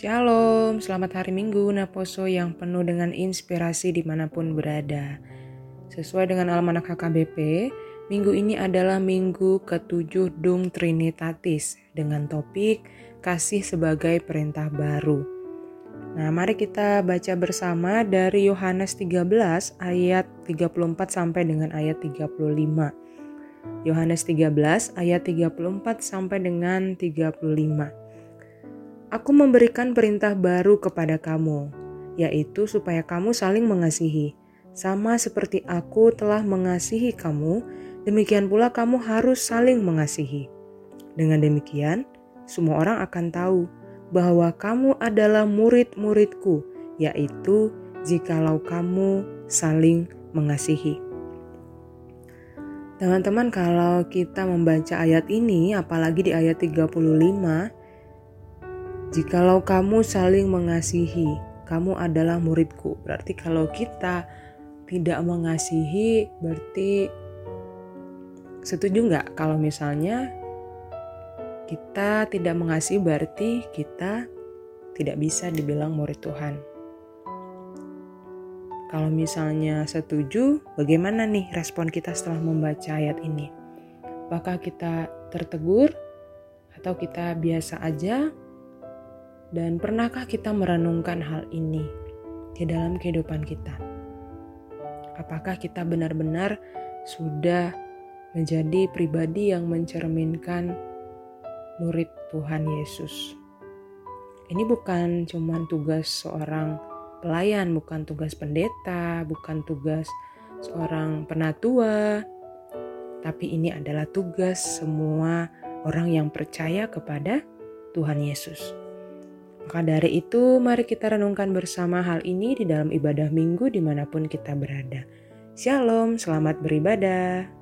Shalom, selamat hari Minggu Naposo yang penuh dengan inspirasi di mana pun berada. Sesuai dengan almanak HKBP, minggu ini adalah minggu ketujuh Dung Trinitatis dengan topik kasih sebagai perintah baru. Nah, mari kita baca bersama dari Yohanes 13 ayat 34 sampai dengan ayat 35. Yohanes 13 ayat 34 sampai dengan 35. Aku memberikan perintah baru kepada kamu, yaitu supaya kamu saling mengasihi. Sama seperti aku telah mengasihi kamu, demikian pula kamu harus saling mengasihi. Dengan demikian, semua orang akan tahu bahwa kamu adalah murid-muridku, yaitu jikalau kamu saling mengasihi. Teman-teman, kalau kita membaca ayat ini, apalagi di ayat 35, Jikalau kamu saling mengasihi, kamu adalah muridku. Berarti kalau kita tidak mengasihi, berarti setuju nggak kalau misalnya kita tidak mengasihi berarti kita tidak bisa dibilang murid Tuhan. Kalau misalnya setuju, bagaimana nih respon kita setelah membaca ayat ini? Apakah kita tertegur atau kita biasa aja dan pernahkah kita merenungkan hal ini di dalam kehidupan kita? Apakah kita benar-benar sudah menjadi pribadi yang mencerminkan murid Tuhan Yesus? Ini bukan cuma tugas seorang pelayan, bukan tugas pendeta, bukan tugas seorang penatua, tapi ini adalah tugas semua orang yang percaya kepada Tuhan Yesus. Maka dari itu, mari kita renungkan bersama hal ini di dalam ibadah minggu di mana pun kita berada. Shalom, selamat beribadah.